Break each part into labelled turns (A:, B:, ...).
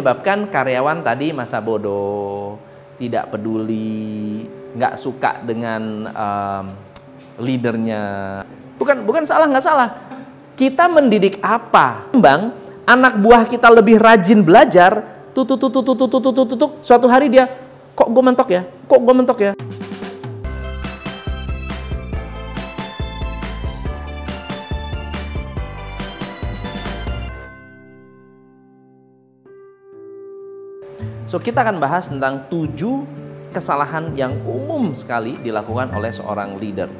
A: Menyebabkan karyawan tadi masa bodoh, tidak peduli, nggak suka dengan um, leadernya. Bukan bukan salah nggak salah. Kita mendidik apa? Bang, anak buah kita lebih rajin belajar, tutut tutut tutut tutut tutut tutut, suatu hari dia kok gue mentok ya? Kok gue mentok ya? So kita akan bahas tentang tujuh kesalahan yang umum sekali dilakukan oleh seorang leader.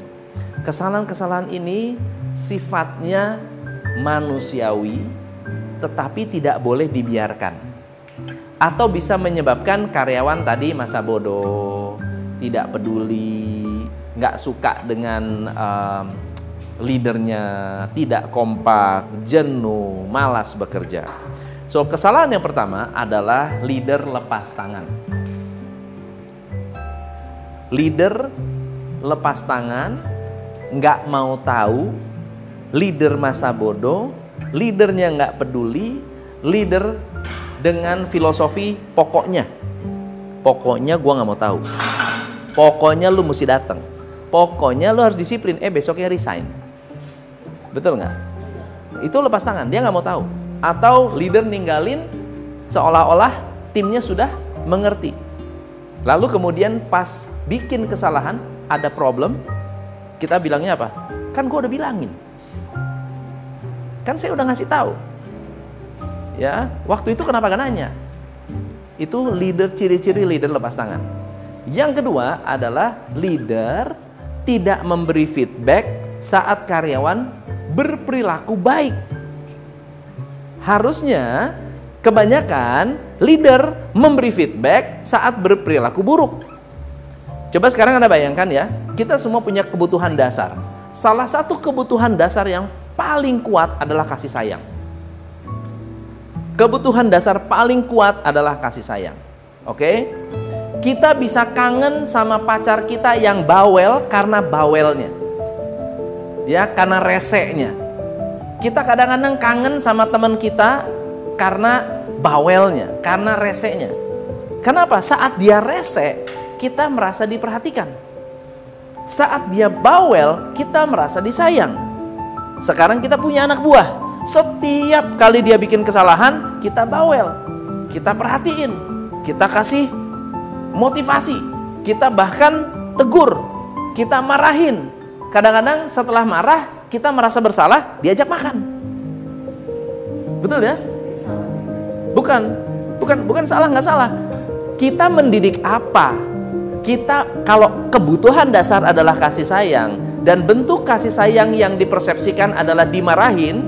A: Kesalahan-kesalahan ini sifatnya manusiawi tetapi tidak boleh dibiarkan. Atau bisa menyebabkan karyawan tadi masa bodoh, tidak peduli, nggak suka dengan um, leadernya, tidak kompak, jenuh, malas bekerja. So, kesalahan yang pertama adalah leader lepas tangan. Leader lepas tangan, nggak mau tahu, leader masa bodoh, leadernya nggak peduli, leader dengan filosofi pokoknya. Pokoknya gua nggak mau tahu. Pokoknya lu mesti datang. Pokoknya lu harus disiplin. Eh besoknya resign. Betul nggak? Itu lepas tangan. Dia nggak mau tahu atau leader ninggalin seolah-olah timnya sudah mengerti. Lalu kemudian pas bikin kesalahan, ada problem, kita bilangnya apa? Kan gue udah bilangin. Kan saya udah ngasih tahu. Ya, waktu itu kenapa gak nanya? Itu leader ciri-ciri leader lepas tangan. Yang kedua adalah leader tidak memberi feedback saat karyawan berperilaku baik harusnya kebanyakan leader memberi feedback saat berperilaku buruk. Coba sekarang Anda bayangkan ya, kita semua punya kebutuhan dasar. Salah satu kebutuhan dasar yang paling kuat adalah kasih sayang. Kebutuhan dasar paling kuat adalah kasih sayang. Oke? Kita bisa kangen sama pacar kita yang bawel karena bawelnya. Ya, karena reseknya kita kadang-kadang kangen sama teman kita karena bawelnya, karena resenya. Kenapa? Saat dia rese, kita merasa diperhatikan. Saat dia bawel, kita merasa disayang. Sekarang kita punya anak buah. Setiap kali dia bikin kesalahan, kita bawel. Kita perhatiin. Kita kasih motivasi. Kita bahkan tegur. Kita marahin. Kadang-kadang setelah marah, kita merasa bersalah, diajak makan. Betul ya? Bukan, bukan, bukan salah nggak salah. Kita mendidik apa? Kita kalau kebutuhan dasar adalah kasih sayang dan bentuk kasih sayang yang dipersepsikan adalah dimarahin,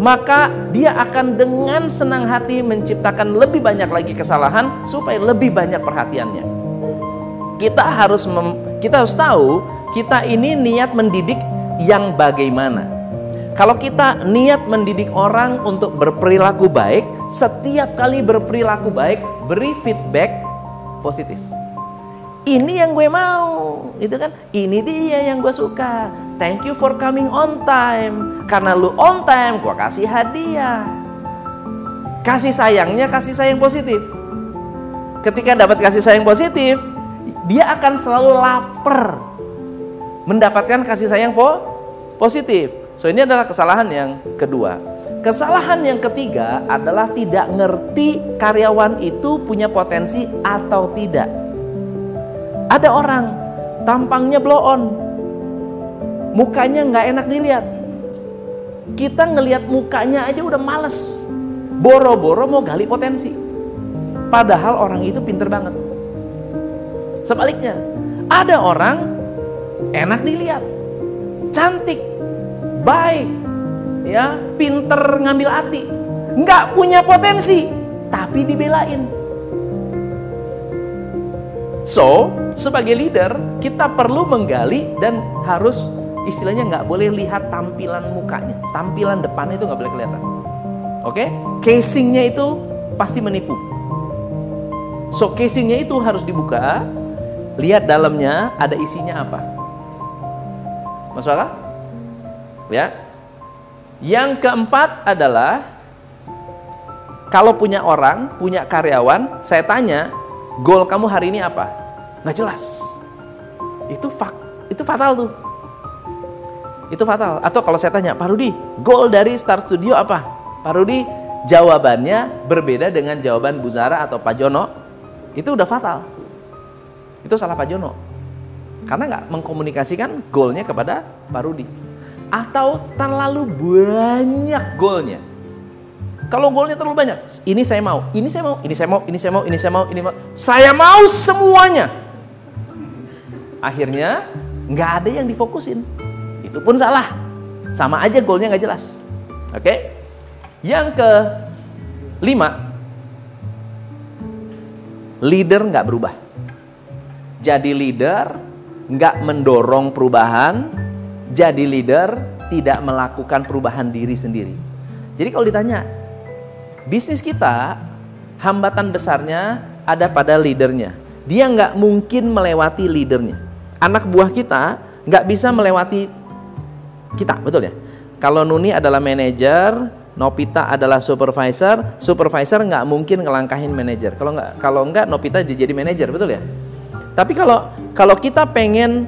A: maka dia akan dengan senang hati menciptakan lebih banyak lagi kesalahan supaya lebih banyak perhatiannya. Kita harus mem, kita harus tahu kita ini niat mendidik yang bagaimana. Kalau kita niat mendidik orang untuk berperilaku baik, setiap kali berperilaku baik, beri feedback positif. Ini yang gue mau, itu kan? Ini dia yang gue suka. Thank you for coming on time. Karena lu on time, gue kasih hadiah. Kasih sayangnya kasih sayang positif. Ketika dapat kasih sayang positif, dia akan selalu lapar mendapatkan kasih sayang po positif. So ini adalah kesalahan yang kedua. Kesalahan yang ketiga adalah tidak ngerti karyawan itu punya potensi atau tidak. Ada orang tampangnya blow on, mukanya nggak enak dilihat. Kita ngelihat mukanya aja udah males, boro-boro mau gali potensi. Padahal orang itu pinter banget. Sebaliknya, ada orang enak dilihat, cantik, baik, ya, pinter ngambil hati, nggak punya potensi, tapi dibelain. So, sebagai leader, kita perlu menggali dan harus istilahnya nggak boleh lihat tampilan mukanya, tampilan depannya itu nggak boleh kelihatan. Oke, okay? casingnya itu pasti menipu. So casingnya itu harus dibuka, lihat dalamnya ada isinya apa. Masuk akal? Ya. Yang keempat adalah kalau punya orang, punya karyawan, saya tanya, goal kamu hari ini apa? Nggak jelas. Itu fak, itu fatal tuh. Itu fatal. Atau kalau saya tanya, Pak Rudi, goal dari Star Studio apa? Pak Rudi, jawabannya berbeda dengan jawaban Bu Zara atau Pak Jono. Itu udah fatal. Itu salah Pak Jono. Karena nggak mengkomunikasikan goalnya kepada Pak Rudi. Atau terlalu banyak goalnya. Kalau goalnya terlalu banyak, ini saya mau, ini saya mau, ini saya mau, ini saya mau, ini saya mau, ini mau, saya mau semuanya. Akhirnya nggak ada yang difokusin. Itu pun salah. Sama aja goalnya nggak jelas. Oke? Yang ke lima, leader nggak berubah. Jadi leader nggak mendorong perubahan, jadi leader tidak melakukan perubahan diri sendiri. Jadi kalau ditanya, bisnis kita hambatan besarnya ada pada leadernya. Dia nggak mungkin melewati leadernya. Anak buah kita nggak bisa melewati kita, betul ya? Kalau Nuni adalah manajer, Nopita adalah supervisor, supervisor nggak mungkin ngelangkahin manajer. Kalau nggak kalau nggak Nopita jadi manajer, betul ya? Tapi kalau kalau kita pengen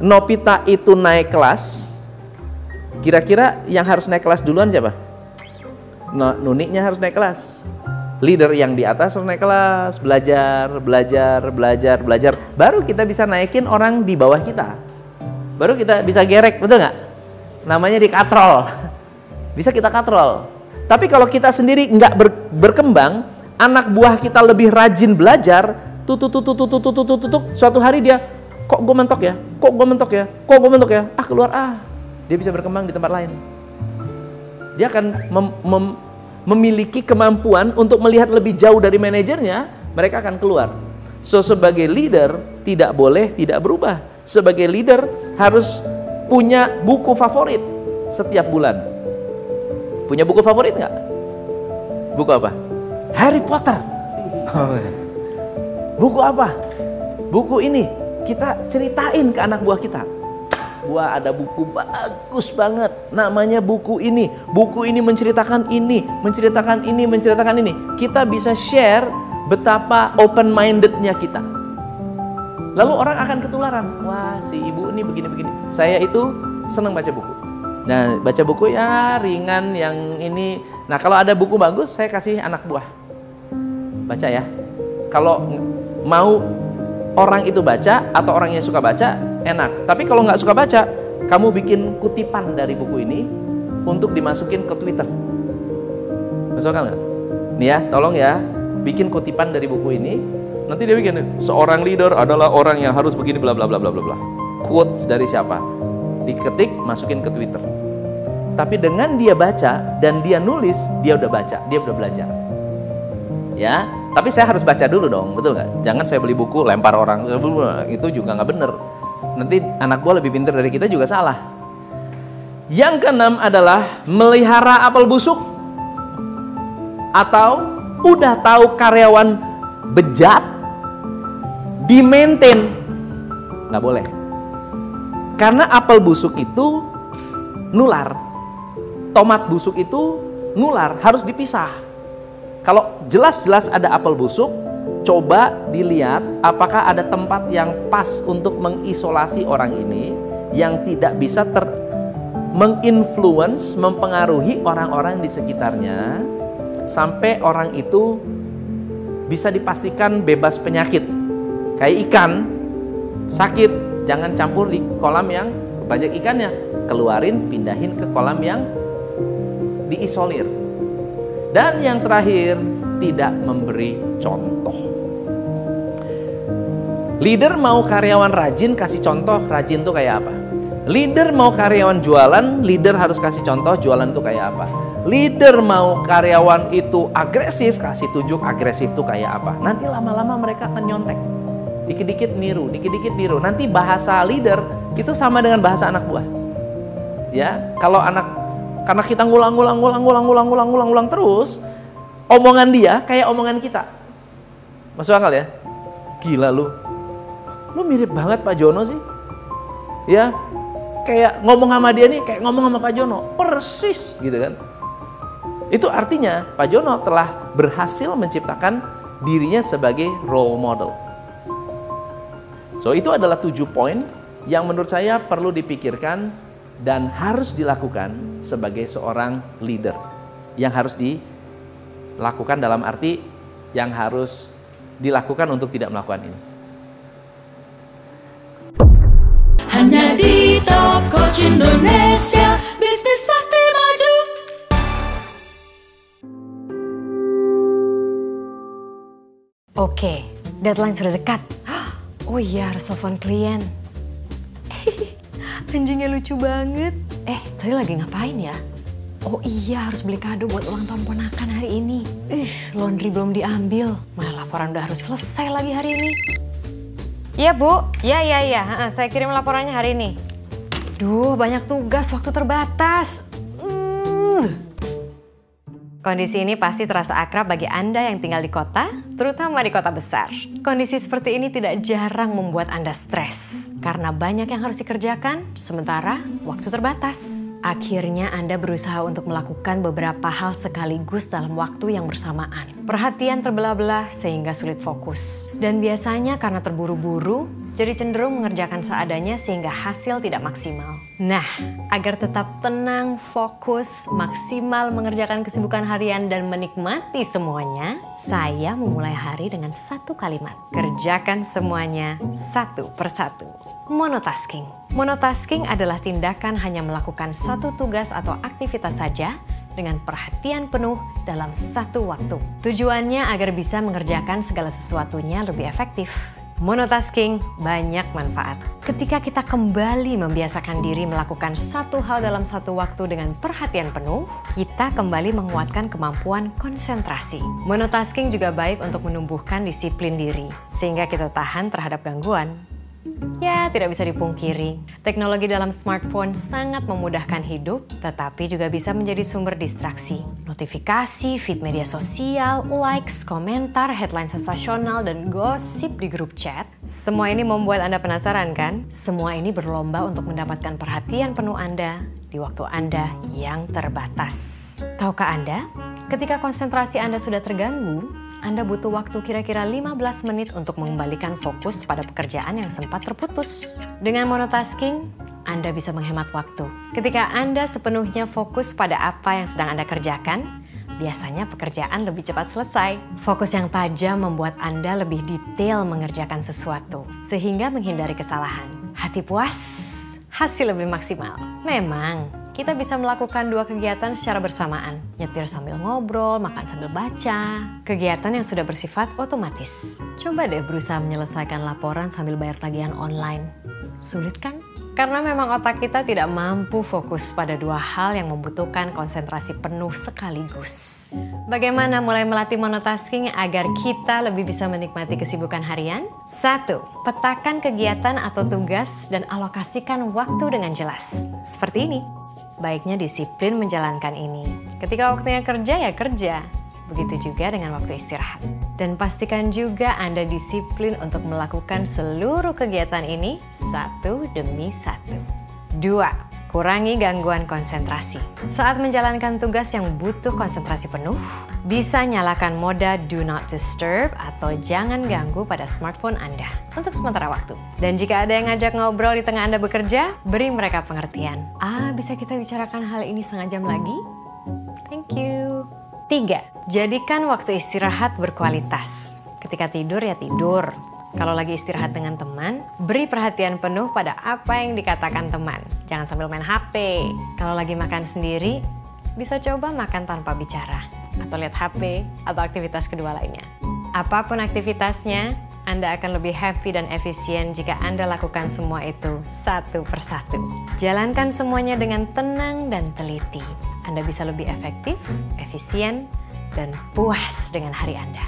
A: Nopita itu naik kelas, kira-kira yang harus naik kelas duluan siapa? No, Nuniknya harus naik kelas. Leader yang di atas harus naik kelas, belajar, belajar, belajar, belajar. Baru kita bisa naikin orang di bawah kita. Baru kita bisa gerek, betul nggak? Namanya dikatrol. Bisa kita katrol. Tapi kalau kita sendiri nggak ber, berkembang, anak buah kita lebih rajin belajar, tutut tutut tutut tutut tutut, suatu hari dia kok gue mentok ya, kok gue mentok ya, kok gue mentok ya, ah keluar ah, dia bisa berkembang di tempat lain. Dia akan mem, mem, memiliki kemampuan untuk melihat lebih jauh dari manajernya, mereka akan keluar. So sebagai leader tidak boleh tidak berubah. Sebagai leader harus punya buku favorit setiap bulan. Punya buku favorit nggak? Buku apa? Harry Potter. Buku apa? Buku ini kita ceritain ke anak buah kita. Wah ada buku bagus banget namanya buku ini. Buku ini menceritakan ini, menceritakan ini, menceritakan ini. Kita bisa share betapa open mindednya kita. Lalu orang akan ketularan. Wah si ibu ini begini-begini. Saya itu senang baca buku. Nah, baca buku ya ringan yang ini. Nah, kalau ada buku bagus, saya kasih anak buah. Baca ya. Kalau mau orang itu baca atau orang yang suka baca, enak. Tapi kalau nggak suka baca, kamu bikin kutipan dari buku ini untuk dimasukin ke Twitter. Masuk akal? Nih ya, tolong ya, bikin kutipan dari buku ini. Nanti dia bikin seorang leader adalah orang yang harus begini bla bla bla bla bla bla. Quotes dari siapa? diketik masukin ke Twitter tapi dengan dia baca dan dia nulis dia udah baca dia udah belajar ya tapi saya harus baca dulu dong betul nggak? Jangan saya beli buku lempar orang itu juga nggak bener. Nanti anak gua lebih pintar dari kita juga salah. Yang keenam adalah melihara apel busuk atau udah tahu karyawan bejat di maintain nggak boleh. Karena apel busuk itu nular. Tomat busuk itu nular, harus dipisah. Kalau jelas-jelas ada apel busuk, coba dilihat apakah ada tempat yang pas untuk mengisolasi orang ini yang tidak bisa ter menginfluence, mempengaruhi orang-orang di sekitarnya sampai orang itu bisa dipastikan bebas penyakit. Kayak ikan sakit jangan campur di kolam yang banyak ikannya keluarin pindahin ke kolam yang diisolir dan yang terakhir tidak memberi contoh. Leader mau karyawan rajin kasih contoh. Rajin tuh kayak apa? Leader mau karyawan jualan leader harus kasih contoh jualan tuh kayak apa? Leader mau karyawan itu agresif kasih tunjuk agresif tuh kayak apa? Nanti lama-lama mereka akan nyontek. Dikit-dikit niru, dikit-dikit niru. Nanti bahasa leader itu sama dengan bahasa anak buah. Ya, kalau anak karena kita ngulang-ngulang ngulang-ngulang ngulang-ngulang ngulang-ngulang terus, omongan dia kayak omongan kita. Masuk akal ya? Gila lu. Lu mirip banget Pak Jono sih. Ya, kayak ngomong sama dia nih kayak ngomong sama Pak Jono, persis gitu kan. Itu artinya Pak Jono telah berhasil menciptakan dirinya sebagai role model. So itu adalah tujuh poin yang menurut saya perlu dipikirkan dan harus dilakukan sebagai seorang leader. Yang harus dilakukan dalam arti yang harus dilakukan untuk tidak melakukan ini. Hanya di Top Coach Indonesia
B: Oke, deadline sudah dekat. Oh iya, harus telepon klien. Anjingnya lucu banget. Eh, tadi lagi ngapain ya? Oh iya, harus beli kado buat ulang tahun ponakan hari ini. Ih, laundry belum diambil. Mana laporan udah harus selesai lagi hari ini.
C: Iya Bu, iya iya iya, saya kirim laporannya hari ini.
B: Duh, banyak tugas, waktu terbatas.
C: Kondisi ini pasti terasa akrab bagi Anda yang tinggal di kota, terutama di kota besar. Kondisi seperti ini tidak jarang membuat Anda stres, karena banyak yang harus dikerjakan, sementara waktu terbatas. Akhirnya Anda berusaha untuk melakukan beberapa hal sekaligus dalam waktu yang bersamaan. Perhatian terbelah-belah sehingga sulit fokus. Dan biasanya karena terburu-buru, jadi cenderung mengerjakan seadanya sehingga hasil tidak maksimal. Nah, agar tetap tenang, fokus, maksimal mengerjakan kesibukan harian dan menikmati semuanya, saya memulai hari dengan satu kalimat. Kerjakan semuanya satu persatu. Monotasking. Monotasking adalah tindakan hanya melakukan satu tugas atau aktivitas saja dengan perhatian penuh dalam satu waktu. Tujuannya agar bisa mengerjakan segala sesuatunya lebih efektif. Monotasking banyak manfaat. Ketika kita kembali membiasakan diri melakukan satu hal dalam satu waktu dengan perhatian penuh, kita kembali menguatkan kemampuan konsentrasi. Monotasking juga baik untuk menumbuhkan disiplin diri, sehingga kita tahan terhadap gangguan. Ya, tidak bisa dipungkiri, teknologi dalam smartphone sangat memudahkan hidup, tetapi juga bisa menjadi sumber distraksi. Notifikasi, feed media sosial, likes, komentar, headline sensasional, dan gosip di grup chat. Semua ini membuat Anda penasaran kan? Semua ini berlomba untuk mendapatkan perhatian penuh Anda di waktu Anda yang terbatas. Tahukah Anda, ketika konsentrasi Anda sudah terganggu, anda butuh waktu kira-kira 15 menit untuk mengembalikan fokus pada pekerjaan yang sempat terputus. Dengan monotasking, Anda bisa menghemat waktu. Ketika Anda sepenuhnya fokus pada apa yang sedang Anda kerjakan, biasanya pekerjaan lebih cepat selesai. Fokus yang tajam membuat Anda lebih detail mengerjakan sesuatu, sehingga menghindari kesalahan. Hati puas, hasil lebih maksimal. Memang, kita bisa melakukan dua kegiatan secara bersamaan. Nyetir sambil ngobrol, makan sambil baca. Kegiatan yang sudah bersifat otomatis. Coba deh berusaha menyelesaikan laporan sambil bayar tagihan online. Sulit kan? Karena memang otak kita tidak mampu fokus pada dua hal yang membutuhkan konsentrasi penuh sekaligus. Bagaimana mulai melatih monotasking agar kita lebih bisa menikmati kesibukan harian? Satu, petakan kegiatan atau tugas dan alokasikan waktu dengan jelas. Seperti ini baiknya disiplin menjalankan ini. Ketika waktunya kerja ya kerja, begitu juga dengan waktu istirahat. Dan pastikan juga Anda disiplin untuk melakukan seluruh kegiatan ini satu demi satu. Dua, Kurangi gangguan konsentrasi. Saat menjalankan tugas yang butuh konsentrasi penuh, bisa nyalakan mode Do Not Disturb atau jangan ganggu pada smartphone Anda untuk sementara waktu. Dan jika ada yang ngajak ngobrol di tengah Anda bekerja, beri mereka pengertian. Ah, bisa kita bicarakan hal ini setengah jam lagi? Thank you. Tiga, jadikan waktu istirahat berkualitas. Ketika tidur ya tidur, kalau lagi istirahat dengan teman, beri perhatian penuh pada apa yang dikatakan teman. Jangan sambil main HP. Kalau lagi makan sendiri, bisa coba makan tanpa bicara atau lihat HP atau aktivitas kedua lainnya. Apa pun aktivitasnya, Anda akan lebih happy dan efisien jika Anda lakukan semua itu satu persatu. Jalankan semuanya dengan tenang dan teliti. Anda bisa lebih efektif, efisien, dan puas dengan hari Anda.